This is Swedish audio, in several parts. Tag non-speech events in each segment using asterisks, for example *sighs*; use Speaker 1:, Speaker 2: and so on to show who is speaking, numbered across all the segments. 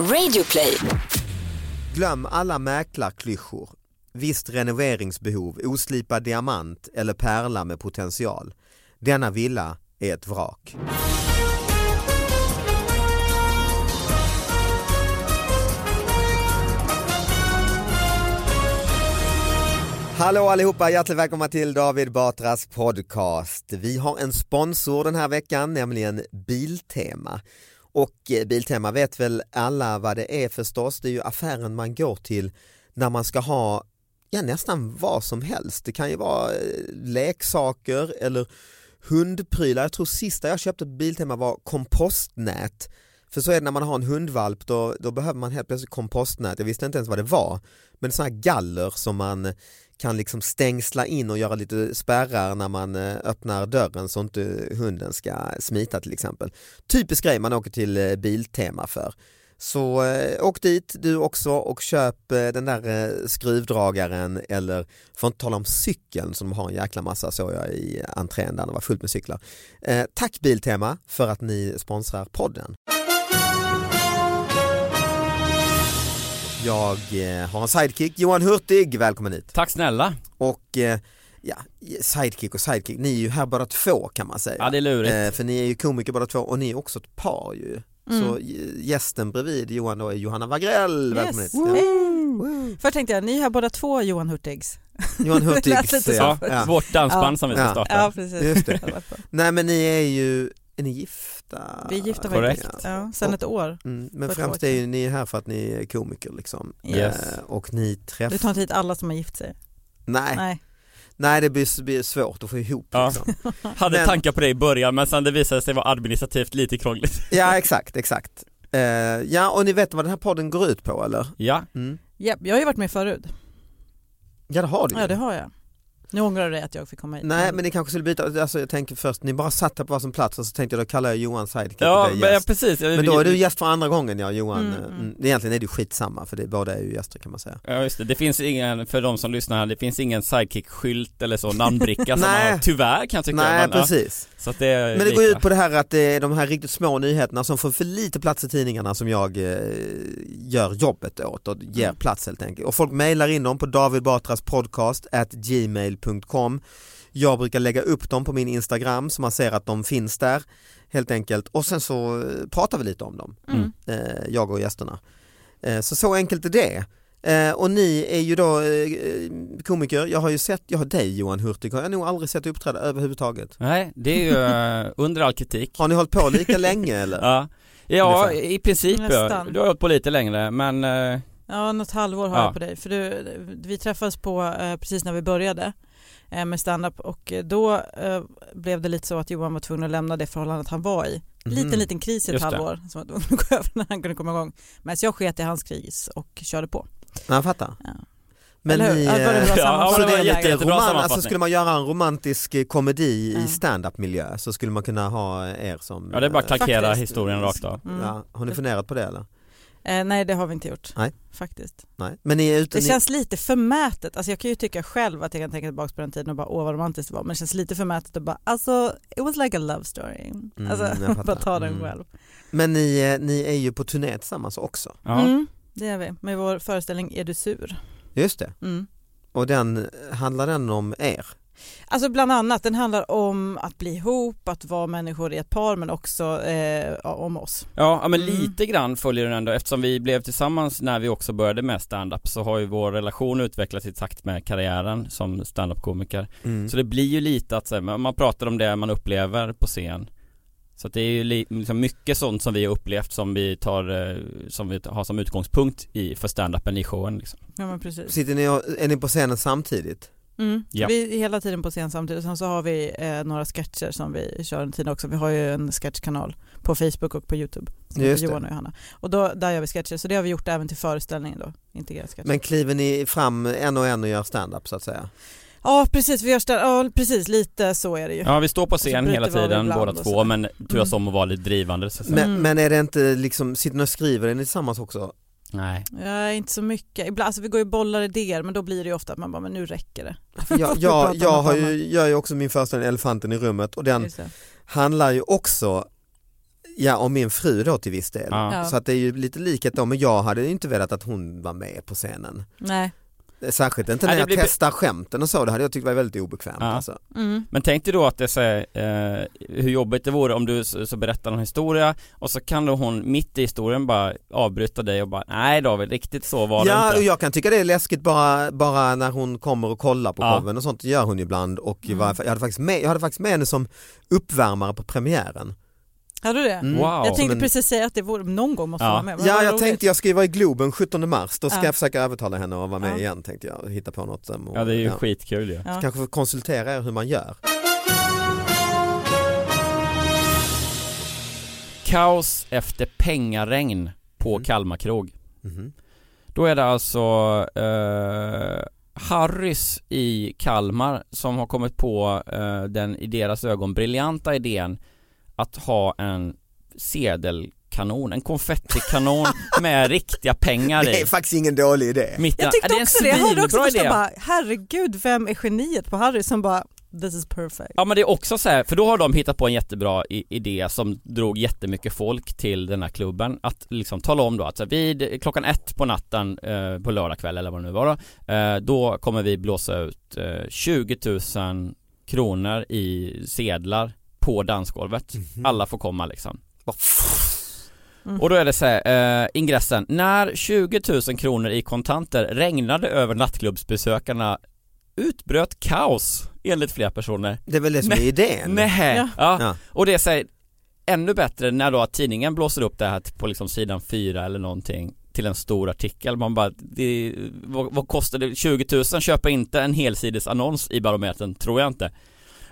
Speaker 1: Radioplay.
Speaker 2: Glöm alla mäklarklyschor. Visst renoveringsbehov, oslipad diamant eller pärla med potential. Denna villa är ett vrak. Hallå allihopa, hjärtligt välkomna till David Batras podcast. Vi har en sponsor den här veckan, nämligen Biltema. Och eh, Biltema vet väl alla vad det är förstås, det är ju affären man går till när man ska ha ja, nästan vad som helst. Det kan ju vara eh, leksaker eller hundprylar. Jag tror sista jag köpte på Biltema var kompostnät. För så är det när man har en hundvalp, då, då behöver man helt plötsligt kompostnät. Jag visste inte ens vad det var. Men sådana här galler som man kan liksom stängsla in och göra lite spärrar när man eh, öppnar dörren så inte hunden ska smita till exempel. Typisk grej man åker till eh, Biltema för. Så eh, åk dit du också och köp eh, den där eh, skruvdragaren eller, för att inte tala om cykeln som de har en jäkla massa såg jag i entrén där det var fullt med cyklar. Eh, tack Biltema för att ni sponsrar podden. Jag eh, har en sidekick, Johan Hurtig, välkommen hit.
Speaker 3: Tack snälla.
Speaker 2: Och eh, ja, sidekick och sidekick, ni är ju här bara två kan man säga.
Speaker 3: Ja det är lurigt.
Speaker 2: Eh, för ni är ju komiker båda två och ni är också ett par ju. Så g- gästen bredvid Johan då är Johanna Wagrell, välkommen hit.
Speaker 4: Yes.
Speaker 2: Ja.
Speaker 4: Hey. Först tänkte jag, ni är här båda två Johan Hurtigs.
Speaker 2: Johan *laughs* Hurtigs, ja.
Speaker 3: Ja,
Speaker 2: ja.
Speaker 3: vårt dansband
Speaker 4: Ja.
Speaker 3: som vi ska
Speaker 2: Ja.
Speaker 3: starta.
Speaker 4: Ja precis.
Speaker 2: Just det. *laughs* Nej men ni är ju, är ni gifta?
Speaker 4: Vi är gifta
Speaker 3: Korrekt.
Speaker 4: faktiskt. Ja, sen ett år.
Speaker 2: Mm, men främst är ju ni är här för att ni är komiker liksom.
Speaker 3: Yes.
Speaker 2: Eh, och ni
Speaker 4: Du
Speaker 2: träffar,
Speaker 4: tar inte hit alla som har gift sig?
Speaker 2: nej, nej.
Speaker 4: Nej.
Speaker 2: det blir, blir svårt att få ihop
Speaker 3: Ja.
Speaker 2: liksom. *laughs*
Speaker 3: Hade
Speaker 2: Men-
Speaker 3: tankar på det i början men sen det visade sig vara administrativt lite krångligt. *laughs*
Speaker 2: Ja exakt, exakt. Eh, ja och ni vet vad den här podden går ut på eller?
Speaker 3: Ja,
Speaker 2: Mm.
Speaker 4: Ja, jag har ju varit med förut.
Speaker 2: Ja det har du.
Speaker 4: Ja det har jag. Nu ångrar du dig att jag fick komma hit.
Speaker 2: Nej men ni kanske skulle byta, alltså jag tänker först, ni bara satt här på varsin plats och så tänkte jag då kallar jag Johan sidekick
Speaker 3: ja
Speaker 2: och dig
Speaker 3: men, ja
Speaker 2: gäst.
Speaker 3: precis.
Speaker 2: Men då är du gäst för andra gången ja Johan,
Speaker 4: Mm,
Speaker 2: mm,
Speaker 4: mm.
Speaker 2: egentligen är det ju skitsamma för det, båda är ju gäster kan man säga.
Speaker 3: Ja just det, det finns ingen, för de som lyssnar här, det finns ingen sidekick-skylt eller så, namnbricka som *laughs*
Speaker 2: Nej.
Speaker 3: man har, tyvärr kan jag tycka.
Speaker 2: Nej
Speaker 3: men, ja,
Speaker 2: precis.
Speaker 3: så att det är
Speaker 2: Men det går
Speaker 3: lika.
Speaker 2: ut på det här att det är de här riktigt små nyheterna som får för lite plats i tidningarna som jag eh, gör jobbet åt och ger
Speaker 4: Mm.
Speaker 2: plats helt enkelt. Och folk mejlar in dem på David Batras podcast at gmail.com Jag brukar lägga upp dem på min Instagram så man ser att de finns där helt enkelt och sen så eh, pratar vi lite om dem,
Speaker 4: Mm.
Speaker 2: eh, jag och gästerna. Eh, så så enkelt är det. Eh, och ni är ju då eh, komiker, jag har ju sett, jag har dig Johan Hurtig, har jag nog aldrig sett uppträda överhuvudtaget.
Speaker 3: Nej, det är ju eh, under all kritik.
Speaker 2: Har ni hållit på lika länge *laughs* eller?
Speaker 3: Ja, ja
Speaker 2: Ungefär.
Speaker 3: i princip ja.
Speaker 4: Nästan.
Speaker 3: Du har hållit på lite längre men
Speaker 4: Ja, något halvår har
Speaker 3: Ja.
Speaker 4: jag på dig. För du, vi träffades på precis när vi började med standup och eh, då eh, blev det lite så att Johan var tvungen att lämna det förhållandet han var i. Liten
Speaker 2: Mhm.
Speaker 4: liten kris i ett halvår som var tvungen att *laughs* gå över när han kunde komma igång. Men så jag sket i hans kris och körde på.
Speaker 2: Ja, jag fattar.
Speaker 4: Ja.
Speaker 2: Men ni,
Speaker 4: Ja, det var
Speaker 2: eh,
Speaker 3: Ja,
Speaker 2: så
Speaker 3: men det
Speaker 2: är lite roman, alltså skulle man göra en romantisk eh, komedi
Speaker 4: Ja.
Speaker 2: i stand-up-miljö så skulle man kunna ha er som
Speaker 3: Ja det är bara
Speaker 2: eh,
Speaker 3: kalkera historien rakt av.
Speaker 4: Mm.
Speaker 2: ja, Har ni funderat på det eller?
Speaker 4: Eh, nej det har vi inte gjort.
Speaker 2: Nej.
Speaker 4: Faktiskt.
Speaker 2: Nej. Men ni är ute,
Speaker 4: Det
Speaker 2: ni,
Speaker 4: känns lite förmätet, alltså jag kan ju tycka själv att jag kan tänka tillbaka på den tiden och bara åh vad romantiskt det var men det känns lite förmätet att bara alltså it was like a love story.
Speaker 2: Mm,
Speaker 4: alltså *laughs* bara ta den
Speaker 2: Mm.
Speaker 4: själv.
Speaker 2: men ni, eh, ni är ju på turné tillsammans också.
Speaker 3: Ja.
Speaker 4: Mm, det är vi, med vår föreställning Är du sur?
Speaker 2: Just det.
Speaker 4: Mm.
Speaker 2: Och den, handlar den om er?
Speaker 4: Alltså bland annat, den handlar om att bli ihop, att vara människor i ett par men också eh, om oss.
Speaker 3: Ja, men
Speaker 4: Mm.
Speaker 3: lite grann följer den ändå eftersom vi blev tillsammans när vi också började med stand-up så har ju vår relation utvecklats i takt med karriären som stand-up-komiker.
Speaker 2: Mm.
Speaker 3: Så det blir ju lite att här, man pratar om det man upplever på scen. Så att det är ju li- liksom mycket sånt som vi har upplevt som vi tar, eh, som vi har som utgångspunkt i, för stand-upen i showen liksom.
Speaker 4: Ja men precis.
Speaker 2: Sitter ni och, är ni på scenen samtidigt?
Speaker 4: Mm.
Speaker 3: Ja.
Speaker 4: Vi är hela tiden på scen samtidigt. Sen så har vi eh, några sketcher som vi kör en tid också. Vi har ju en sketchkanal på Facebook och på Youtube. Som
Speaker 2: Just.
Speaker 4: Johan och Johanna. Och då, där gör vi sketcher. Så det har vi gjort även till föreställningen då. Integrerat sketcher.
Speaker 2: Men kliver ni fram en och en och gör stand-up så att säga?
Speaker 4: Ja precis, vi gör stä- ja, precis lite så är det ju.
Speaker 3: Ja vi står på scen hela tiden båda två men turas om att vara lite drivande så att säga.
Speaker 2: Men,
Speaker 4: Mm.
Speaker 2: men är det inte liksom, sitter ni och skriver är ni tillsammans också?
Speaker 3: Nej.
Speaker 4: Ja, inte så mycket. Ibland, alltså vi går ju bollar idéer men då blir det ju ofta att man bara, men nu räcker det. *laughs*
Speaker 2: Jag,
Speaker 4: Vi
Speaker 2: jag, jag, har ju, jag är ju också min föreställning Elefanten i rummet och den handlar ju också ja, om min fru då till viss del.
Speaker 3: Ja.
Speaker 4: Ja.
Speaker 2: Så att det är ju lite likhet då, men jag hade ju inte velat att hon var med på scenen.
Speaker 4: Nej.
Speaker 2: Särskilt inte när jag
Speaker 3: blir-
Speaker 2: testar skämten och så, det hade jag tyckt var väldigt obekvämt.
Speaker 3: Ja.
Speaker 2: Alltså.
Speaker 4: Mm.
Speaker 3: Men tänk dig då att det säger eh, hur jobbigt det vore om du så, så berättar någon historia och så kan då hon mitt i historien bara avbryta dig och bara nej David, riktigt så var det
Speaker 2: Ja, och
Speaker 3: inte.
Speaker 2: jag kan tycka det är läskigt bara, bara när hon kommer och kollar på
Speaker 3: Ja.
Speaker 2: showen och sånt, det gör hon ju ibland och
Speaker 4: Mm.
Speaker 2: var, jag, hade faktiskt med, jag hade faktiskt med henne som uppvärmare på premiären.
Speaker 4: Hade du det?
Speaker 2: Mm.
Speaker 3: Wow.
Speaker 4: Jag tänkte
Speaker 2: Som en-
Speaker 4: precis säga att det vore, någon gång måste
Speaker 3: Ja.
Speaker 4: vara med. Men
Speaker 2: Ja, jag
Speaker 4: roligt.
Speaker 2: tänkte jag ska ju vara i Globen 17 mars, då ska
Speaker 4: Ja.
Speaker 2: jag försöka övertala henne att vara med
Speaker 4: Ja.
Speaker 2: igen tänkte jag, och hitta på något. som-
Speaker 3: Ja det är ju
Speaker 2: ja.
Speaker 3: skitkul ju.
Speaker 4: Ja.
Speaker 2: Kanske få konsultera er hur man gör.
Speaker 3: Kaos efter pengaregn på
Speaker 2: Mm.
Speaker 3: Kalmarkrog.
Speaker 2: Mhm.
Speaker 3: Då är det alltså eh, Harrys i Kalmar som har kommit på eh, den i deras ögon briljanta idén att ha en sedelkanon, en konfettikanon med *laughs* riktiga pengar
Speaker 2: Det är
Speaker 3: i.
Speaker 2: faktiskt ingen dålig idé.
Speaker 3: Mitten.
Speaker 4: Jag tyckte
Speaker 3: Ja, det är en
Speaker 4: också det, jag hörde också först bara herregud vem är geniet på Harry som bara this is perfect.
Speaker 3: Ja men det är också så här, för då har de hittat på en jättebra i- idé som drog jättemycket folk till den här klubben Att liksom tala om då att så här, vid klockan ett på natten eh, på lördag kväll eller vad det nu var då eh, Då kommer vi blåsa ut eh, 20 000 kronor i sedlar på dansgolvet Alla får komma liksom
Speaker 4: Mm.
Speaker 3: Och då är det så här, eh, ingressen När 20 000 kronor i kontanter regnade över nattklubbsbesökarna Utbröt kaos enligt flera personer
Speaker 2: Det är väl det som är idén.
Speaker 3: Nej.
Speaker 4: Ja.
Speaker 3: Ja.
Speaker 2: Ja.
Speaker 3: och det är så här, ännu bättre när då att tidningen blåser upp det här på liksom sidan 4 eller någonting till en stor artikel, man bara, det, vad, vad kostar det? 20 000 köper inte en helsides annons i Barometern, tror jag inte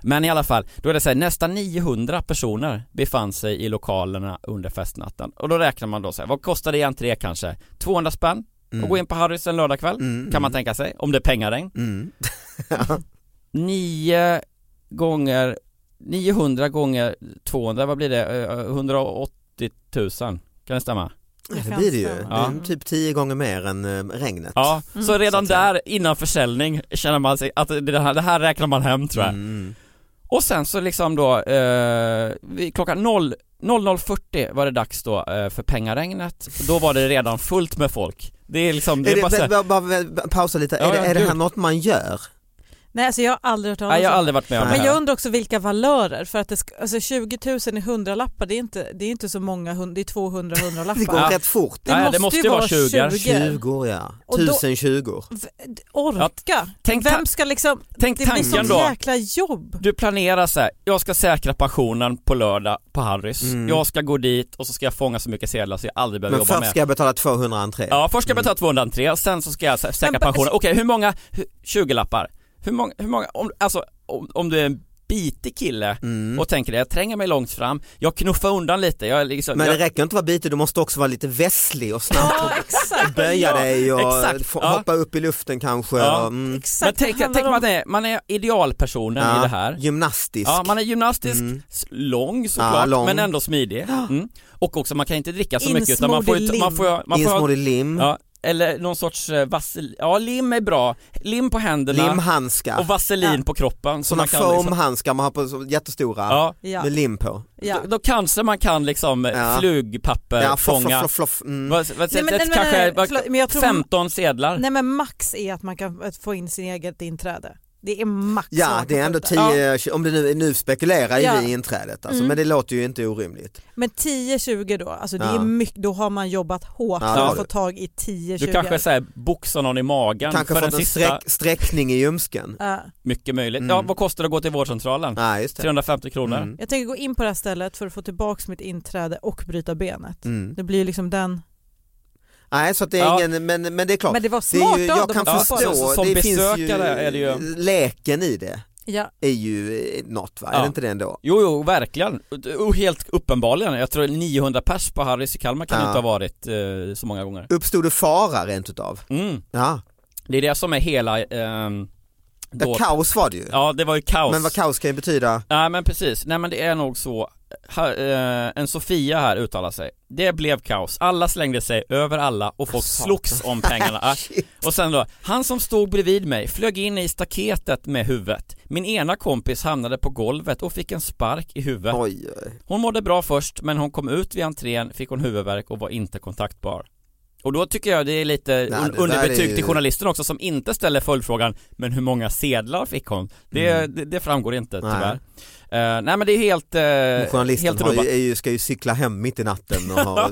Speaker 3: Men i alla fall, då är det så här, nästan 900 personer befann sig i lokalerna under festnatten Och då räknar man då så här, vad kostar det i entré kanske? 200 spänn?
Speaker 2: Mm.
Speaker 3: Och gå in på Harrys en lördagkväll?
Speaker 2: Mm,
Speaker 3: Kan man
Speaker 2: mm,
Speaker 3: tänka sig, om det är pengaregn
Speaker 2: Mm. *laughs*
Speaker 3: Nio gånger 900 gånger 200, vad blir det? Eh, 180 000, kan det stämma?
Speaker 2: Ja, det blir det ju. Det är
Speaker 3: Ja.
Speaker 2: typ tio gånger mer än eh, regnet.
Speaker 3: Ja,
Speaker 4: Mm.
Speaker 3: så redan
Speaker 2: säga.
Speaker 3: där innan försäljning känner man sig att det här, det här räknar man hem tror jag.
Speaker 2: Mm.
Speaker 3: Och sen så liksom då, eh, klockan 0, 00.40 var det dags då eh, för pengaregnet. Då var det redan fullt med folk. Det är liksom, det
Speaker 2: Är
Speaker 3: är
Speaker 2: det,
Speaker 3: bara så här,
Speaker 2: pausa lite,
Speaker 3: Ja,
Speaker 2: är, det, är det här något man gör?
Speaker 4: Nej alltså jag har aldrig hört talas
Speaker 3: nej jag har
Speaker 4: om
Speaker 3: aldrig varit med om det
Speaker 4: Men jag undrar också vilka valörer för att det ska, alltså 20 000 i hundralappar det är inte, det är inte så många, hund- det är 200 *laughs*
Speaker 2: Det
Speaker 4: hundralappar.
Speaker 2: går
Speaker 3: Ja.
Speaker 2: rätt fort.
Speaker 4: Det,
Speaker 3: Ja,
Speaker 4: måste
Speaker 3: det måste
Speaker 4: ju
Speaker 3: vara
Speaker 4: vara
Speaker 3: 20.
Speaker 4: 20.
Speaker 2: 20 ja,
Speaker 4: Och
Speaker 2: tusen 20
Speaker 4: V- Orka!
Speaker 3: Tänk,
Speaker 4: Vem ska liksom,
Speaker 3: tänk
Speaker 4: det blir
Speaker 3: tanken
Speaker 4: sånt
Speaker 3: då.
Speaker 4: jäkla jobb.
Speaker 3: Du planerar så här, jag ska säkra pensionen på lördag på Harrys.
Speaker 2: Mm.
Speaker 3: Jag ska gå dit och så ska jag fånga så mycket sedlar så jag aldrig behöver
Speaker 2: Men
Speaker 3: jobba
Speaker 2: först
Speaker 3: med.
Speaker 2: ska jag betala 200 entré.
Speaker 3: Ja, först ska jag
Speaker 2: Mm.
Speaker 3: betala 203 och sen så ska jag sä- säkra
Speaker 4: Men-
Speaker 3: pensionen. Okej, hur många, hu- 20 lappar? Hur många, hur många, om, alltså om, om du är en bitig kille
Speaker 2: Mm.
Speaker 3: och tänker det, jag tränger mig långt fram, jag knuffar undan lite, jag liksom,
Speaker 2: Men
Speaker 3: jag,
Speaker 2: det räcker inte att vara bitig, du måste också vara lite vässlig och snabb.
Speaker 4: Ja exakt. *laughs*
Speaker 2: Böja
Speaker 3: Ja,
Speaker 2: dig och
Speaker 3: exakt.
Speaker 2: få,
Speaker 3: Ja.
Speaker 2: hoppa upp i luften kanske.
Speaker 3: Ja.
Speaker 2: Och, mm,
Speaker 3: men
Speaker 4: Exakt.
Speaker 3: tänk,
Speaker 4: det handlar
Speaker 3: tänk man är, man är idealpersonen i det här
Speaker 2: Gymnastisk.
Speaker 3: Ja, man är gymnastisk,
Speaker 2: Mm.
Speaker 3: lång
Speaker 2: Ja,
Speaker 3: såklart,
Speaker 2: lång.
Speaker 3: men ändå smidig. Mm. Och också, man kan inte dricka så mycket utan man får, ju- man får, man får,
Speaker 2: Insmord i lim,
Speaker 3: ja, eller någon sorts eh, vaselin, ja lim är bra, lim på händerna
Speaker 2: limhandskar.
Speaker 3: och vaselin
Speaker 4: Ja.
Speaker 3: på kroppen. Så
Speaker 2: Sådana
Speaker 3: kan liksom,
Speaker 2: foamhandskar man har på så jättestora
Speaker 3: ja,
Speaker 4: Ja.
Speaker 2: med lim på.
Speaker 4: Ja.
Speaker 3: då, då kanske man kan liksom eh,
Speaker 2: Ja.
Speaker 3: flugpapper
Speaker 2: Ja, floff,
Speaker 3: fånga,
Speaker 2: floff, floff, mm.
Speaker 3: vad, vad,
Speaker 4: Nej, men-
Speaker 3: ett,
Speaker 4: nej,
Speaker 3: kanske
Speaker 4: nej, förlåt, men jag tror-
Speaker 3: 15 sedlar.
Speaker 4: Nej men max är att man kan få in sin eget inträde. Det är max.
Speaker 2: Ja det är ändå
Speaker 4: ut där.
Speaker 2: 10, om det nu, nu spekulerar
Speaker 4: Ja.
Speaker 2: vi i inträdet alltså,
Speaker 4: Mm.
Speaker 2: men det låter ju inte orimligt.
Speaker 4: Men 10-20 då, alltså det
Speaker 2: Ja.
Speaker 4: är mycket, då har man jobbat hårt
Speaker 2: Ja,
Speaker 4: för att få tag i 10-20.
Speaker 3: Du kanske säger boxar någon i magen
Speaker 2: Kanske
Speaker 3: för
Speaker 2: fått en
Speaker 3: sista,
Speaker 2: sträck, sträckning i ljumsken.
Speaker 4: Ja.
Speaker 3: mycket möjligt.
Speaker 2: Mm.
Speaker 3: Ja, vad kostar det att gå till vårdcentralen?
Speaker 2: Nej just det.
Speaker 3: 350 kronor.
Speaker 2: Mm.
Speaker 4: Jag tänker gå in på det här stället för att få tillbaks mitt inträde och bryta benet.
Speaker 2: Mm.
Speaker 4: Det blir ju liksom den.
Speaker 2: Nej så att det är
Speaker 3: Ja.
Speaker 2: ingen, men, men det är klart.
Speaker 4: Men det var
Speaker 2: det är
Speaker 4: smart
Speaker 2: ju, jag kan förstå,
Speaker 3: Så- som
Speaker 2: det finns ju,
Speaker 3: besökare är det ju-
Speaker 2: leken i det
Speaker 4: Ja.
Speaker 2: är ju eh, något va, är
Speaker 3: Ja.
Speaker 2: det inte det ändå?
Speaker 3: Jo, jo, verkligen. Och helt uppenbarligen. Jag tror 900 pers på Harrys i Kalmar kan
Speaker 2: Ja.
Speaker 3: inte ha varit eh, så många gånger.
Speaker 2: Uppstod det fara rent utav?
Speaker 3: Mm.
Speaker 2: Ja,
Speaker 3: Det är det som är hela...
Speaker 2: det
Speaker 3: då-
Speaker 2: kaos var det ju.
Speaker 3: Ja, det var ju kaos.
Speaker 2: Men vad kaos kan ju betyda,
Speaker 3: Nej men precis, nej men det är nog så här, eh, En Sofia här uttalar sig Det blev kaos, alla slängde sig över alla och folk
Speaker 2: Satan.
Speaker 3: slogs om pengarna *laughs* Ah, Och sen då, han som stod bredvid mig flög in i staketet med huvudet Min ena kompis hamnade på golvet och fick en spark i huvudet
Speaker 2: oj, oj.
Speaker 3: Hon mådde bra först men hon kom ut vid entrén, fick hon huvudvärk och var inte kontaktbar och då tycker jag det är lite
Speaker 2: det
Speaker 3: un-
Speaker 2: där
Speaker 3: underbetyg
Speaker 2: ju-
Speaker 3: till journalisten också som inte ställer följdfrågan Men hur många sedlar fick hon? Det,
Speaker 2: Mm.
Speaker 3: det, det framgår inte
Speaker 2: Nej.
Speaker 3: Eh, nej men det är helt, uh,
Speaker 2: Journalisten
Speaker 3: helt
Speaker 2: har ju,
Speaker 3: rubbat.
Speaker 2: är ju, ska ju cykla hem mitt i natten och ha,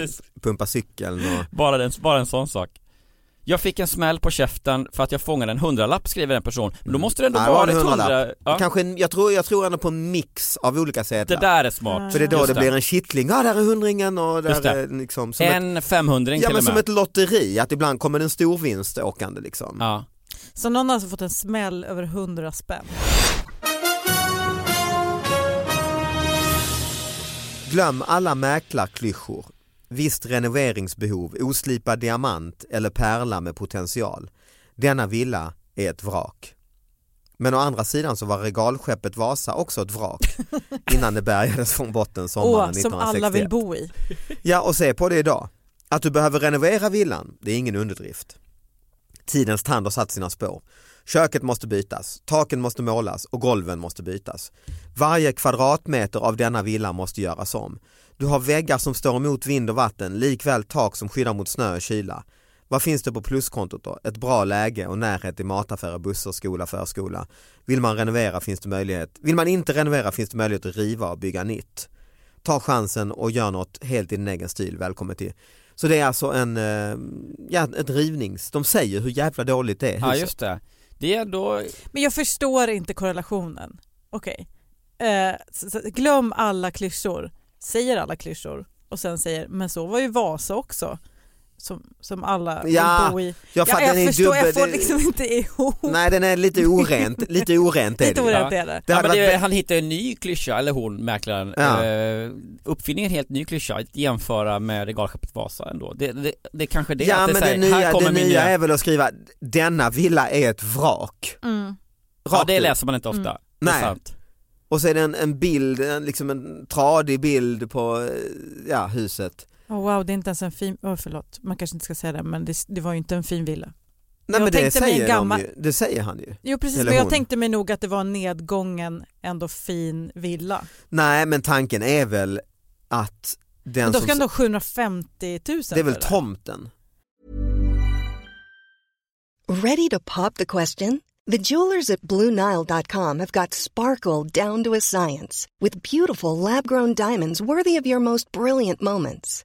Speaker 2: *laughs* pumpa cykeln och
Speaker 3: bara, den, bara en sån sak. Jag fick en smäll på käften för att jag fångade en hundralapp skriver en person. Men då måste det ändå
Speaker 2: var
Speaker 3: vara
Speaker 2: det
Speaker 3: ett hundra, ja,
Speaker 2: Kanske, en, jag, tror, jag tror ändå på en mix av olika
Speaker 3: Det
Speaker 2: sedlar.
Speaker 3: där är smart.
Speaker 2: För det är då
Speaker 3: Just
Speaker 2: det blir en kittling, ja där är hundringen och
Speaker 3: Just
Speaker 2: där
Speaker 3: det.
Speaker 2: är liksom som ett,
Speaker 3: En femhundring
Speaker 2: Ja
Speaker 3: till
Speaker 2: men som ett lotteri, att ibland kommer det en stor vinst åkande liksom.
Speaker 3: Ja,
Speaker 4: Så någon har alltså fått en smäll över 100 spänn.
Speaker 2: Glöm alla mäklarklyschor. Visst renoveringsbehov, oslipad diamant eller pärla med potential. Denna villa är ett vrak. Men å andra sidan så var regalskeppet Vasa också ett vrak *laughs* innan det bärgades från botten sommaren
Speaker 4: Åh, som
Speaker 2: 1961.
Speaker 4: alla vill bo i.
Speaker 2: Ja och se på det idag. Att du behöver renovera villan, det är ingen underdrift. Tidens tand har satt sina spår. Köket måste bytas, taken måste målas och golven måste bytas. Varje kvadratmeter av denna villa måste göras om. Du har väggar som står emot vind och vatten, likväl tak som skyddar mot snö och kyla. Vad finns det på pluskontot då? Ett bra läge och närhet till mataffärer, bussar, skola, förskola. Vill man renovera finns det möjlighet. Vill man inte renovera finns det möjlighet att riva och bygga nytt. Ta chansen och gör något helt i din egen stil. Välkommen till. Så det är alltså en, eh, ja, ett rivnings, de säger hur jävla dåligt det är
Speaker 3: ja
Speaker 2: huset.
Speaker 3: just det Det är då,
Speaker 4: Men jag förstår inte korrelationen. Okej. Eh, så- så glöm alla klyschor, säger alla klyschor och sen säger men så var ju Vasa också. Som, som alla
Speaker 2: Ja,
Speaker 4: vill bo i.
Speaker 2: Jag,
Speaker 4: Ja,
Speaker 2: är
Speaker 4: jag förstår,
Speaker 2: dubbel,
Speaker 4: jag får
Speaker 2: det-
Speaker 4: liksom inte ihop.
Speaker 2: Nej den är lite orent, *laughs* lite orent är
Speaker 4: Lite
Speaker 2: det.
Speaker 4: orent är det.
Speaker 2: Det
Speaker 3: ja, det, han hittar en ny klyscha, eller hon, mäklaren,
Speaker 2: Ja.
Speaker 3: eh, uppfinner en helt ny klyscha, att jämföra med regalskeppet Vasa ändå. Det, det, det är kanske det,
Speaker 2: ja
Speaker 3: att det
Speaker 2: men det
Speaker 3: säger, här
Speaker 2: nya,
Speaker 3: kommer
Speaker 2: det nya
Speaker 3: nya...
Speaker 2: är väl att skriva denna villa är ett vrak.
Speaker 4: Mm.
Speaker 3: Ja det läser man inte ofta,
Speaker 4: Mm.
Speaker 3: det
Speaker 2: Nej.
Speaker 3: sant.
Speaker 2: Och så är det en, en bild, en, liksom en tradig bild på eh, ja, huset.
Speaker 4: Oh, wow, det är inte ens en fin, oh, förlåt, man kanske inte ska säga det men det, det var ju inte en fin villa.
Speaker 2: Nej
Speaker 4: Jag
Speaker 2: men det
Speaker 4: tänkte mig en
Speaker 2: säger,
Speaker 4: gammal-
Speaker 2: ju, det säger han ju.
Speaker 4: Jo precis,
Speaker 2: Eller
Speaker 4: men jag
Speaker 2: hon.
Speaker 4: tänkte mig nog att det var en nedgången, ändå fin villa.
Speaker 2: Nej men tanken är väl att den
Speaker 4: Men då
Speaker 2: som...
Speaker 4: ska ändå ha 750 000
Speaker 2: Det är väl tomten?
Speaker 5: Ready to pop the question? The jewelers at BlueNile.com have got sparkle down to a science with beautiful lab grown diamonds worthy of your most brilliant moments.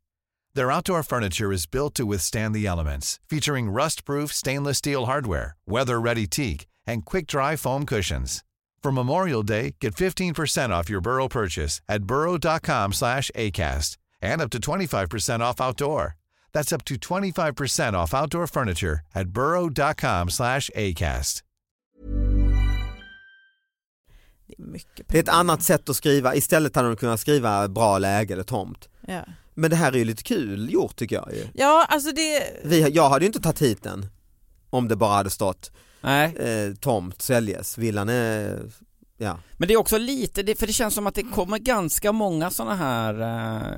Speaker 6: Their outdoor furniture is built to withstand the elements, featuring rust-proof stainless steel hardware, weather-ready teak, and quick-dry foam cushions. For Memorial Day, get 15% off your Burrow purchase at burrow.com slash ACAST and up to 25% off outdoor. That's up to 25% off outdoor furniture at burrow.com slash ACAST.
Speaker 4: Det är mycket
Speaker 2: Det är ett
Speaker 4: pengar.
Speaker 2: annat sätt att skriva, istället hade de kunnat skriva bra läge eller tomt.
Speaker 4: Ja.
Speaker 2: Men det här är ju lite kul gjort tycker jag ju.
Speaker 4: ja, alltså det...
Speaker 2: Vi, jag hade ju inte tagit hit den om det bara hade stått
Speaker 3: Nej,
Speaker 2: eh, tomt säljes. Villan är, ja.
Speaker 3: men det är också lite, för det känns som att det kommer ganska många sådana här eh,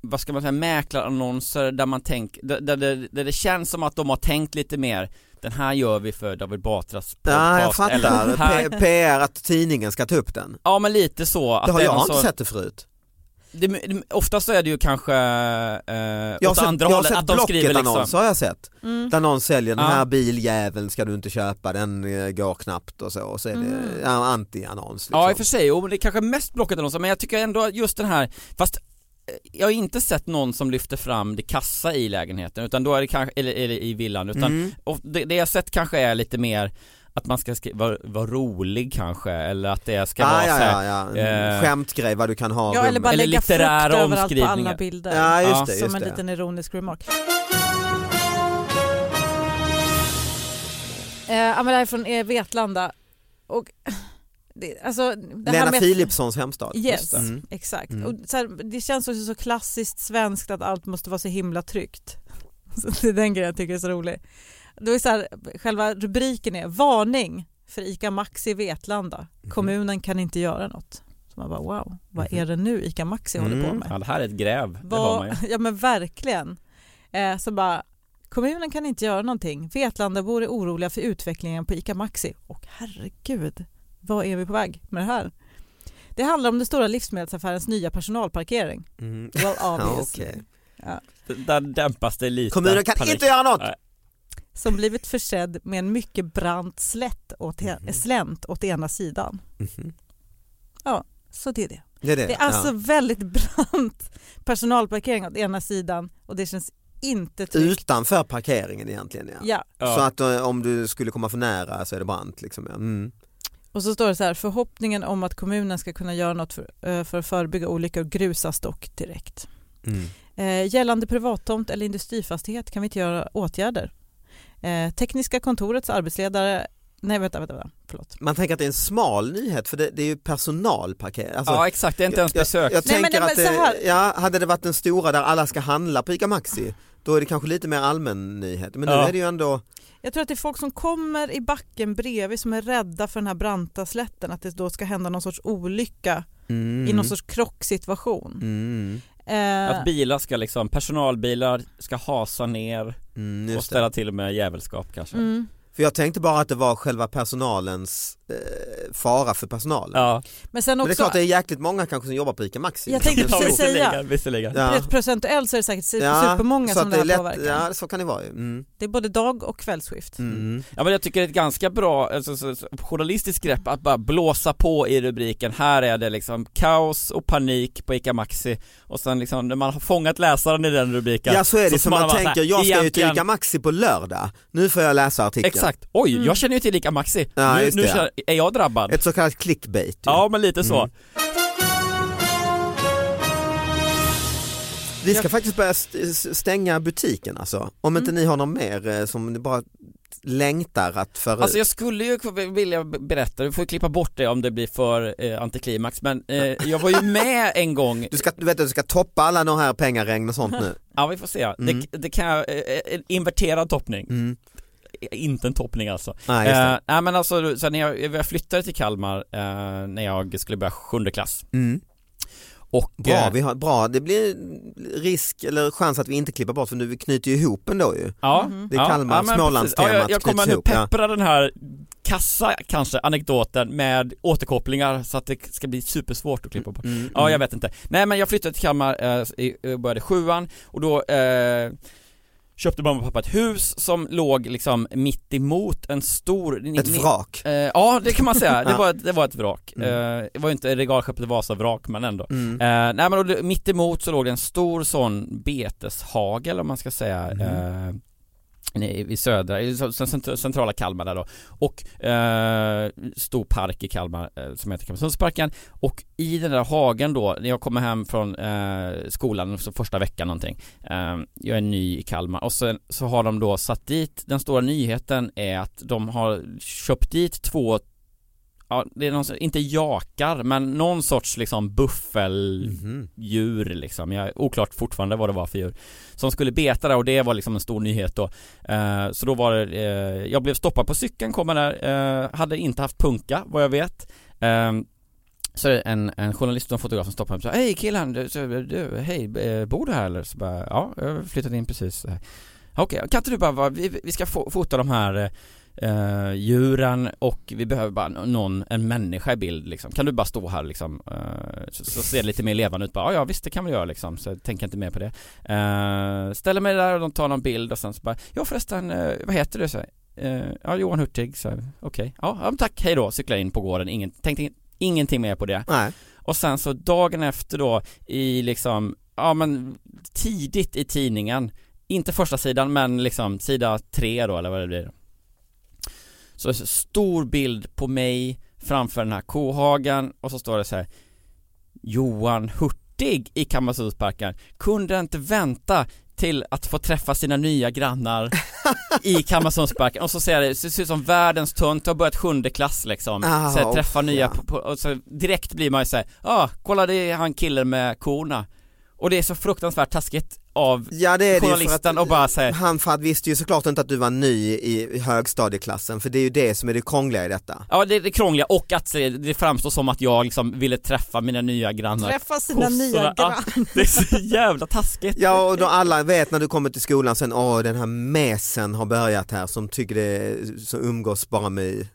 Speaker 3: vad ska man säga, mäklarannonser där man tänker, där, där, det- där det känns som att de har tänkt lite mer Den här gör vi för David Batras podcast
Speaker 2: Ja jag fattar,
Speaker 3: eller, här,
Speaker 2: P- PR att tidningen ska ta upp den.
Speaker 3: Ja men lite så att
Speaker 2: Det har jag inte
Speaker 3: så,
Speaker 2: sett det förut.
Speaker 3: Det, det, Oftast så är det ju kanske eh,
Speaker 2: Jag har
Speaker 3: åt
Speaker 2: sett,
Speaker 3: andra
Speaker 2: jag
Speaker 3: hållet, att de skriver liksom
Speaker 2: Blocket-annonser har jag sett.
Speaker 4: Mm.
Speaker 2: Där någon säljer den
Speaker 3: Ja.
Speaker 2: här biljäveln ska du inte köpa, den eh, går knappt och så. Och så är det
Speaker 4: Mm.
Speaker 2: ja, anti-annons. Liksom.
Speaker 3: Ja i och för sig, men det är kanske mest Blocket-annonser men jag tycker ändå just den här, fast eh, jag har inte sett någon som lyfter fram det kassa i lägenheten utan då är det kanske, eller, eller i villan utan
Speaker 2: Mm.
Speaker 3: och det, det jag sett kanske är lite mer att man ska skriva, vara vara rolig kanske eller att det ska
Speaker 2: Ah,
Speaker 3: vara
Speaker 2: ja,
Speaker 3: så här,
Speaker 2: ja, ja.
Speaker 3: Eh,
Speaker 2: Skämtgrej vad du kan ha
Speaker 4: Ja eller bara
Speaker 3: Eller
Speaker 4: lägga frukt
Speaker 3: litterära
Speaker 4: överallt på
Speaker 3: omskrivningar.
Speaker 4: alla bilder.
Speaker 2: Ja just
Speaker 3: Ja,
Speaker 2: det,
Speaker 4: som
Speaker 2: just
Speaker 4: en
Speaker 2: det.
Speaker 4: liten ironisk remark. *laughs* Eh, det här är från eh, Vetlanda och *sighs* det, alltså, det
Speaker 2: Lena
Speaker 4: med-
Speaker 2: Philipssons hemstad.
Speaker 4: Yes,
Speaker 2: Mm.
Speaker 4: exakt.
Speaker 2: Mm.
Speaker 4: Och så här, det känns också så klassiskt svenskt att allt måste vara så himla tryggt. *laughs* Så det är den grejen jag tycker är så rolig. Då är så här, själva rubriken är Varning för ICA Maxi i Vetlanda.
Speaker 2: Mhm.
Speaker 4: Kommunen kan inte göra något. Så man bara wow, vad är det nu ICA Maxi håller på
Speaker 2: Mm.
Speaker 4: med?
Speaker 3: ja det här är ett gräv, det
Speaker 4: Vad-
Speaker 3: har man ju *laughs*
Speaker 4: Ja men verkligen. Eh, så bara, kommunen kan inte göra någonting. Vetlandabor är oroliga för utvecklingen på ICA Maxi. Och herregud, vad är vi på väg med det här? Det handlar om den stora livsmedelsaffärens nya personalparkering.
Speaker 2: Mm.
Speaker 4: Well *laughs*
Speaker 2: Ja,
Speaker 4: obviously.
Speaker 2: okej.
Speaker 4: ja.
Speaker 3: Där dämpas det lite
Speaker 2: Kommunen kan
Speaker 3: panik.
Speaker 2: inte göra något!
Speaker 3: Nej.
Speaker 4: Som blivit försedd med en mycket brant slätt åt,
Speaker 2: Mhm.
Speaker 4: slänt åt ena sidan.
Speaker 2: Mhm.
Speaker 4: Så det är det.
Speaker 2: Det är det.
Speaker 4: Det är alltså
Speaker 2: ja.
Speaker 4: väldigt brant personalparkering åt ena sidan och det känns inte tryggt.
Speaker 2: Utanför parkeringen egentligen ja.
Speaker 4: Ja,
Speaker 3: Ja.
Speaker 2: Så att eh, om du skulle komma för nära så är det brant liksom. Ja. Mm.
Speaker 4: Och så står det så här, förhoppningen om att kommunen ska kunna göra något för, eh, för att förebygga olyckor grusas dock direkt.
Speaker 2: Mm.
Speaker 4: Eh, gällande privattomt eller industrifastighet kan vi inte göra åtgärder. Eh, tekniska kontorets arbetsledare, nej vänta, vänta, vänta förlåt.
Speaker 2: Man tänker att det är en smal nyhet för det, det är ju personalparkering. Alltså,
Speaker 3: Ja exakt, det är inte ens besök
Speaker 2: Jag, jag
Speaker 4: Nej, men-
Speaker 2: tänker
Speaker 4: nej,
Speaker 2: att
Speaker 4: men så här-
Speaker 2: det, ja, hade det varit den stora där alla ska handla på ICA Maxi då är det kanske lite mer allmän nyhet. Men nu
Speaker 3: Ja.
Speaker 2: är det ju ändå,
Speaker 4: Jag tror att det är folk som kommer i backen bredvid som är rädda för den här branta slätten, att det då ska hända någon sorts olycka
Speaker 2: mm.
Speaker 4: i någon sorts krocksituation.
Speaker 2: mm.
Speaker 4: Eh,
Speaker 3: Att bilar ska liksom, personalbilar ska hasa ner
Speaker 2: Mm,
Speaker 3: och
Speaker 2: just det.
Speaker 3: ställa till med jävelskap kanske
Speaker 4: mm.
Speaker 2: För jag tänkte bara att det var själva personalens eh, fara för personalen.
Speaker 3: Ja,
Speaker 4: Men sen
Speaker 2: Men det är
Speaker 4: också,
Speaker 2: klart det är jäkligt många kanske som jobbar på ICA Maxi.
Speaker 4: Jag tänkte
Speaker 2: Det är
Speaker 4: precis säga-
Speaker 3: visserligen.
Speaker 2: Ja.
Speaker 4: rätt procentuellt så är det säkert
Speaker 2: Ja,
Speaker 4: supermånga
Speaker 2: så
Speaker 4: som
Speaker 2: att
Speaker 4: det här
Speaker 2: är lätt,
Speaker 4: påverkar.
Speaker 2: Ja så kan det vara ju. Mm.
Speaker 4: Det är både dag och kvällsskift.
Speaker 2: Mm.
Speaker 3: Ja men jag tycker det är ett ganska bra, alltså, så, så, journalistiskt grepp att bara blåsa på i rubriken, här är det liksom kaos och panik på ICA Maxi och sen liksom när man har fångat läsaren i den rubriken
Speaker 2: Ja så är det, så,
Speaker 3: får
Speaker 2: man
Speaker 3: bara så här,
Speaker 2: tänker jag ska ju till ICA Maxi på lördag, nu får jag läsa artikeln.
Speaker 3: Exakt, oj
Speaker 4: Mm.
Speaker 3: jag känner ju till ICA Maxi,
Speaker 2: Ja,
Speaker 3: nu, nu
Speaker 2: det.
Speaker 3: känner, är jag drabbad?
Speaker 2: Ett så kallat clickbait. ju.
Speaker 3: Ja men lite så.
Speaker 2: Mm. Vi ska
Speaker 4: Jag-
Speaker 2: faktiskt börja stänga butiken alltså. Om inte
Speaker 4: Mm.
Speaker 2: ni har någon mer eh, som ni bara längtar att föra
Speaker 3: Alltså jag skulle ju vilja berätta, du får klippa bort det om det blir för eh, antiklimax men eh, jag var ju med *laughs* en gång,
Speaker 2: Du ska, du vet, du ska toppa alla de här pengaregn och sånt nu. *laughs*
Speaker 3: ja vi får se,
Speaker 2: Mm.
Speaker 3: det, det kan jag, eh, en inverterad toppning,
Speaker 2: Mm.
Speaker 3: Inte en toppning alltså.
Speaker 2: Nej, just
Speaker 3: Eh,
Speaker 2: det.
Speaker 3: nej men alltså, så när jag, jag flyttade till Kalmar eh, när jag skulle börja sjunde klass
Speaker 2: Mm.
Speaker 3: och
Speaker 2: Bra,
Speaker 3: eh,
Speaker 2: vi har, bra, det blir risk eller chans att vi inte klipper bort för nu vi knyter ju ihop ändå ju.
Speaker 3: Ja,
Speaker 4: Mhm.
Speaker 2: Det är Kalmar,
Speaker 3: men
Speaker 2: Smålandstemat
Speaker 3: ja, jag, jag kommer nu
Speaker 2: ihop, ja.
Speaker 3: peppra den här kassa kanske anekdoten med återkopplingar så att det ska bli supersvårt att klippa bort.
Speaker 2: Mm,
Speaker 3: Ja, jag
Speaker 2: mm.
Speaker 3: vet inte. Nej men jag flyttade till Kalmar, eh, i- eh, började sjuan och då eh, köpte mamma och pappa ett hus som låg liksom mitt emot en stor
Speaker 2: Ett vrak.
Speaker 3: Eh, ja det kan man säga, det *laughs* var, ett- det var ett vrak.
Speaker 2: Mm.
Speaker 3: Eh, det var ju inte regalskeppet Vasa-vrak men ändå.
Speaker 2: Mm.
Speaker 3: Eh, nej men och mitt emot så låg det en stor sån beteshagel om man ska säga
Speaker 2: Mhm
Speaker 3: i södra, centrala Kalmar där då. Och eh, stor park i Kalmar eh, som heter Kalmarsundsparken. Och i den där hagen då, när jag kommer hem från eh, skolan så första veckan någonting eh, Jag är ny i Kalmar. Och sen så har de då satt dit, den stora nyheten är att de har köpt dit två Ja, det är någon, sorts- inte jakar men någon sorts liksom buffeldjur
Speaker 2: Mhm.
Speaker 3: liksom, jag är oklart fortfarande vad det var för djur Som skulle beta där och det var liksom en stor nyhet då eh, Så då var det, eh, jag blev stoppad på cykeln, kommer där, eh, hade inte haft punka vad jag vet eh, så är det en, en journalist och en fotograf som stoppar mig och säger Hej killen, du, du, hej, eh, bor du här eller? Så bara, ja, jag har flyttat in precis Okej, kan inte du bara, vi, vi ska fo- fota de här eh, djuren och vi behöver bara någon, en människa i bild liksom. Kan du bara stå här liksom? Eh, så, så ser det lite mer levande ut bara, ja, ja visst det kan vi göra liksom, så jag tänker inte mer på det. Eh, ställer mig där och de tar någon bild och sen så bara, ja förresten, eh, vad heter du? Så, här, eh, ja, Johan Hurtig, så okej, ja, ja, men tack, hej då, cyklar in på gården, ingen, tänkte in- ingenting mer på det.
Speaker 2: Nej.
Speaker 3: Och sen så dagen efter då i liksom, ja men tidigt i tidningen Inte första sidan men liksom sida tre då eller vad det blir Så är det så stor bild på mig framför den här kohagen och så står det så här Johan Hurtig i Kammarsundsparken kunde inte vänta till att få träffa sina nya grannar i *laughs* Kammarsundsparken och så ser det, det ser ut som världens tönt, har börjat sjunde klass liksom.
Speaker 2: Ah,
Speaker 3: så här, träffa
Speaker 2: och-
Speaker 3: nya, på, på, och så direkt blir man ju såhär, ja ah, kolla det är han killen med korna. Och det är så fruktansvärt taskigt av
Speaker 2: Ja det är det
Speaker 3: journalisten
Speaker 2: att
Speaker 3: och bara säga
Speaker 2: han för att visste ju såklart inte att du var ny i högstadieklassen för det är ju det som är det krångliga i detta.
Speaker 3: Ja det är det krångliga och att det- det framstår som att jag liksom ville träffa mina nya grannar
Speaker 4: Träffa sina
Speaker 3: Kossorna.
Speaker 4: nya
Speaker 3: Ja,
Speaker 4: grannar.
Speaker 3: Det är så jävla taskigt
Speaker 2: Ja och då alla vet när du kommer till skolan sen, åh den här mesen har börjat här som tycker det som umgås bara med,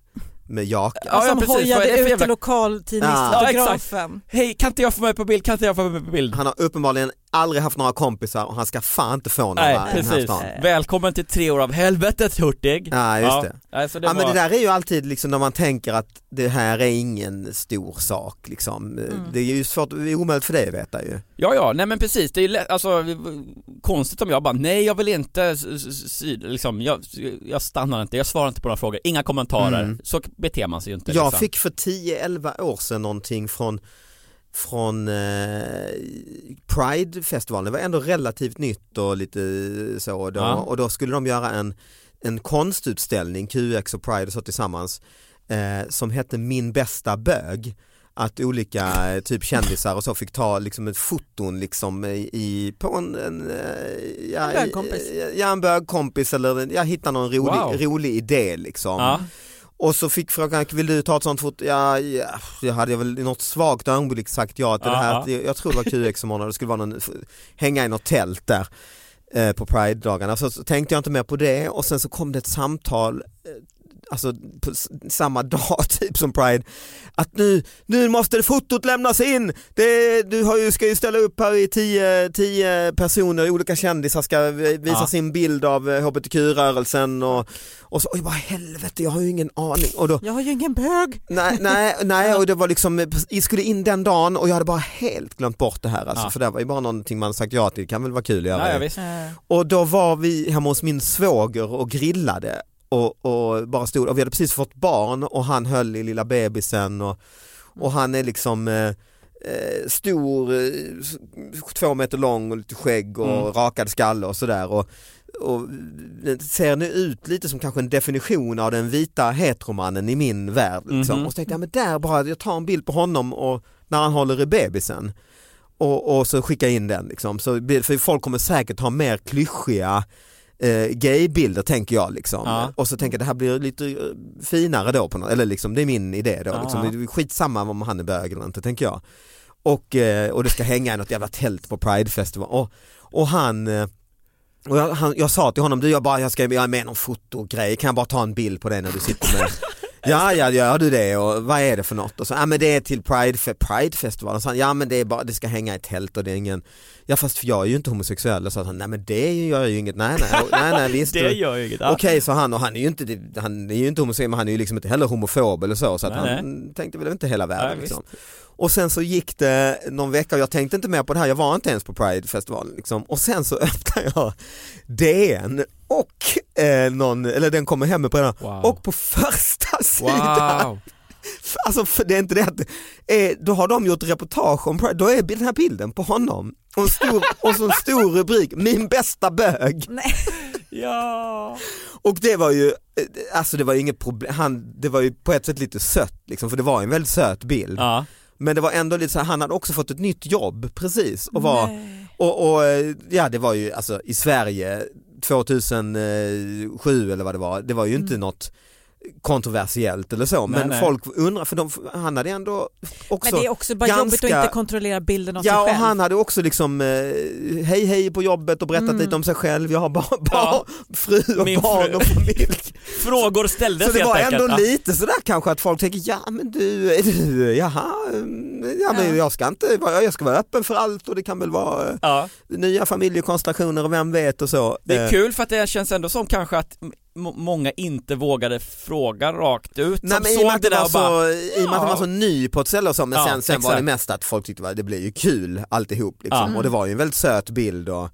Speaker 2: med jakar.
Speaker 3: Ja, ja,
Speaker 4: som
Speaker 3: precis. Är det
Speaker 4: hojade ut
Speaker 3: jävla-
Speaker 4: till lokaltidningsfotografen.
Speaker 3: Hej kan inte jag få med på bild, kan inte jag få med på bild?
Speaker 2: Han har uppenbarligen aldrig haft några kompisar och han ska fan inte få några
Speaker 3: Nej
Speaker 2: i den här
Speaker 3: precis,
Speaker 2: stan.
Speaker 3: välkommen till tre år av helvetet Hurtig
Speaker 2: Ja just det.
Speaker 3: Nej, så det
Speaker 2: Ja
Speaker 3: var...
Speaker 2: men det där är ju alltid liksom när man tänker att det här är ingen stor sak liksom. Det är ju svårt, det är omöjligt för dig att veta ju.
Speaker 3: Ja, ja, nej men precis, det är ju lätt, alltså konstigt om jag bara, nej jag vill inte, liksom, jag, jag stannar inte, jag svarar inte på några frågor, inga kommentarer,
Speaker 2: Mm.
Speaker 3: så beter man sig ju inte
Speaker 2: Jag
Speaker 3: liksom.
Speaker 2: fick för 10-11 år sedan någonting från från eh, Pride-festivalen, det var ändå relativt nytt och lite så då,
Speaker 3: Ja.
Speaker 2: och då skulle de göra en, en konstutställning, QX och Pride och så tillsammans eh, som hette Min bästa bög att olika eh, typ kändisar och så fick ta liksom ett foton liksom i, på en, en, eh, ja,
Speaker 4: En bögkompis.
Speaker 2: Ja en bögkompis eller jag hittade någon rolig,
Speaker 3: Wow.
Speaker 2: rolig idé liksom.
Speaker 3: Ja,
Speaker 2: Och så fick frågan, vill du ta ett sånt foto? Ja, ja jag hade väl i något svagt ögonblick sagt ja till
Speaker 3: Ja,
Speaker 2: det här.
Speaker 3: ja.
Speaker 2: Jag tror det var QX som ordnade, det skulle vara någon, hänga i något tält där eh, på Pride-dagarna. Så, så tänkte jag inte mer på det och sen så kom det ett samtal eh, Alltså på samma dag *laughs* typ som Pride att nu, nu måste fotot lämnas in. Det, du har ju, ska ju ställa upp här i tio, tio personer, olika kändisar ska visa
Speaker 3: Ja.
Speaker 2: sin bild av eh, hbtq-rörelsen och, och så, oj vad helvete jag har ju ingen aning. Och då,
Speaker 4: Jag har ju ingen bög.
Speaker 2: nej, nej, nej *laughs* och det var liksom, jag skulle in den dagen och jag hade bara helt glömt bort det här alltså,
Speaker 3: Ja.
Speaker 2: för det var ju bara någonting man sagt ja till, det kan väl vara kul att göra.
Speaker 4: Eh,
Speaker 2: Och då var vi hemma hos min svåger och grillade och, och bara stod, och vi hade precis fått barn och han höll i lilla bebisen och, och han är liksom eh, eh, stor, eh, två meter lång och lite skägg och
Speaker 3: Mm.
Speaker 2: rakad skalle och sådär. Och, och ser nu ut lite som kanske en definition av den vita heteromannen i min värld. Liksom.
Speaker 3: Mhm.
Speaker 2: Och så tänkte jag, men där bara, jag tar en bild på honom och när han håller i bebisen och, och så skicka in den liksom. Så, för folk kommer säkert ha mer klyschiga eh, gaybilder tänker jag liksom.
Speaker 3: Ja.
Speaker 2: Och så tänker jag det här blir lite eh, finare då på något, eller liksom det är min idé då.
Speaker 3: Ja.
Speaker 2: Liksom. Det är skitsamma om han är bög eller inte tänker jag. Och, eh, och det ska hänga i något jävla tält på Pride-festival. Och, och han eh, och jag, han, jag sa till honom, du jag, bara, jag ska jag är med i någon fotogrej, kan jag bara ta en bild på dig när du sitter med Ja, ja, gör du det och vad är det för något? Och så, ja men det är till Pride, Pridefestivalen. Så han, ja men det är bara, det ska hänga i tält och det är ingen, ja fast jag är ju inte homosexuell. Och så han, nej men det gör ju inget, nej nej, nej, nej visst. *laughs*
Speaker 3: Det gör ju inget.
Speaker 2: Okej, så han, och han är ju inte, han är ju inte homosexuell men han är ju liksom inte heller homofob eller så, så att
Speaker 3: Nej,
Speaker 2: han tänkte väl inte hela världen
Speaker 3: Nej,
Speaker 2: liksom. Och sen så gick det någon vecka och jag tänkte inte mer på det här, jag var inte ens på Pride-festivalen liksom. Och sen så *laughs* öppnar jag DN och eh, någon, eller den kommer hem på den,
Speaker 3: Wow.
Speaker 2: och på första *laughs* sidan
Speaker 3: Wow.
Speaker 2: Alltså för det är inte det att, eh, då har de gjort reportage om Pride, då är den här bilden på honom och en stor, *laughs* och så en stor rubrik, min bästa bög.
Speaker 4: Nej. *laughs*
Speaker 3: Ja.
Speaker 2: Och det var ju, eh, alltså det var ju inget problem, han, det var ju på ett sätt lite sött liksom, för det var en väldigt söt bild.
Speaker 3: Ja.
Speaker 2: Men det var ändå lite så här, han hade också fått ett nytt jobb precis och var,
Speaker 4: Nej.
Speaker 2: och, och eh, ja det var ju alltså i Sverige 2007 eller vad det var, det var ju inte något kontroversiellt eller så
Speaker 3: Nej,
Speaker 2: men
Speaker 3: nej.
Speaker 2: folk undrar för de, han hade ändå också
Speaker 4: Men det är också bara
Speaker 2: ganska-
Speaker 4: jobbigt att inte kontrollera bilden av
Speaker 2: Ja
Speaker 4: sig
Speaker 2: och
Speaker 4: själv.
Speaker 2: han hade också liksom eh, hej hej på jobbet och berättat
Speaker 4: Mm.
Speaker 2: lite om sig själv, jag har bara, bara
Speaker 3: Ja.
Speaker 2: fru och
Speaker 3: Min
Speaker 2: barn
Speaker 3: fru.
Speaker 2: och familj. *laughs*
Speaker 3: Frågor ställdes
Speaker 2: Så det
Speaker 3: helt
Speaker 2: var
Speaker 3: enkelt.
Speaker 2: ändå
Speaker 3: Ja.
Speaker 2: lite sådär kanske att folk tänker, ja men du, är du jaha, mm, ja men
Speaker 4: Ja.
Speaker 2: jag ska inte, jag ska vara öppen för allt och det kan väl vara eh,
Speaker 3: Ja.
Speaker 2: nya familjekonstellationer och vem vet och så.
Speaker 3: Det är
Speaker 2: Eh,
Speaker 3: kul för att det känns ändå som kanske att många inte vågade fråga rakt ut.
Speaker 2: Nej men i och med att det
Speaker 3: där
Speaker 2: var
Speaker 3: och bara,
Speaker 2: så, i och med att det var så ny på ett ställe och så, men
Speaker 3: Ja,
Speaker 2: sen, sen var det mest att folk tyckte att det blev ju kul alltihop liksom.
Speaker 3: Ja.
Speaker 2: och det var ju en väldigt söt bild och,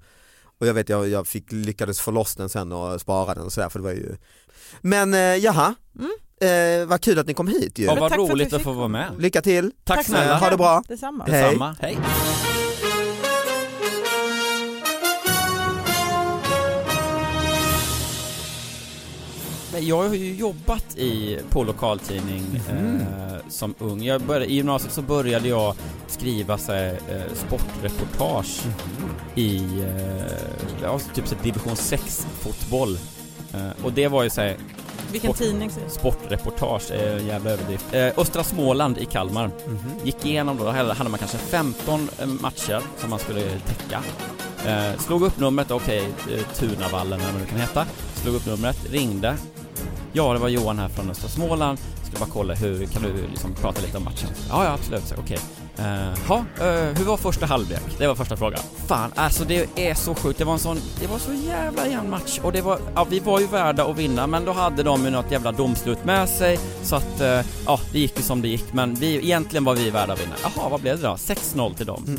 Speaker 2: och jag vet jag, jag fick, lyckades få loss den sen och spara den och sådär för det var ju Men eh, jaha, eh, vad kul att ni kom hit ju.
Speaker 3: Ja, vad
Speaker 4: att
Speaker 3: roligt att
Speaker 4: fick
Speaker 3: få vara med.
Speaker 2: Lycka till,
Speaker 3: Tack
Speaker 4: Tack
Speaker 3: snälla.
Speaker 2: Eh, ha det bra.
Speaker 4: Detsamma.
Speaker 2: Hej.
Speaker 3: Detsamma. Hej. Jag har ju jobbat i, på lokaltidning eh, som ung. Jag började, I gymnasiet så började jag skriva så här, eh, sportreportage i eh, ja, typ så här division 6 fotboll. Eh, och det var ju så här,
Speaker 4: Vilken
Speaker 3: Sport-
Speaker 4: tidning
Speaker 3: sportreportage, är en jävla överdrift. Eh, Östra Småland i Kalmar. Gick igenom då, då hade man kanske 15 matcher som man skulle täcka. Eh, slog upp numret, okej, eh, Tunavallen eller vad det kan heta. Slog upp numret, ringde. Ja, det var Johan här från Östra Småland. Ska bara kolla hur, kan du liksom prata lite om matchen? Ja, ja absolut, okej. Eh, ha, eh, hur var första halvlek? Det var första frågan. Fan, alltså det är så sjukt. Det var en sån, det var så jävla jämn match och det var, ja vi var ju värda att vinna men då hade de ju något jävla domslut med sig så att, eh, ja det gick ju som det gick men vi, egentligen var vi värda att vinna. Jaha, vad blev det då? 6-0 till dem. *laughs*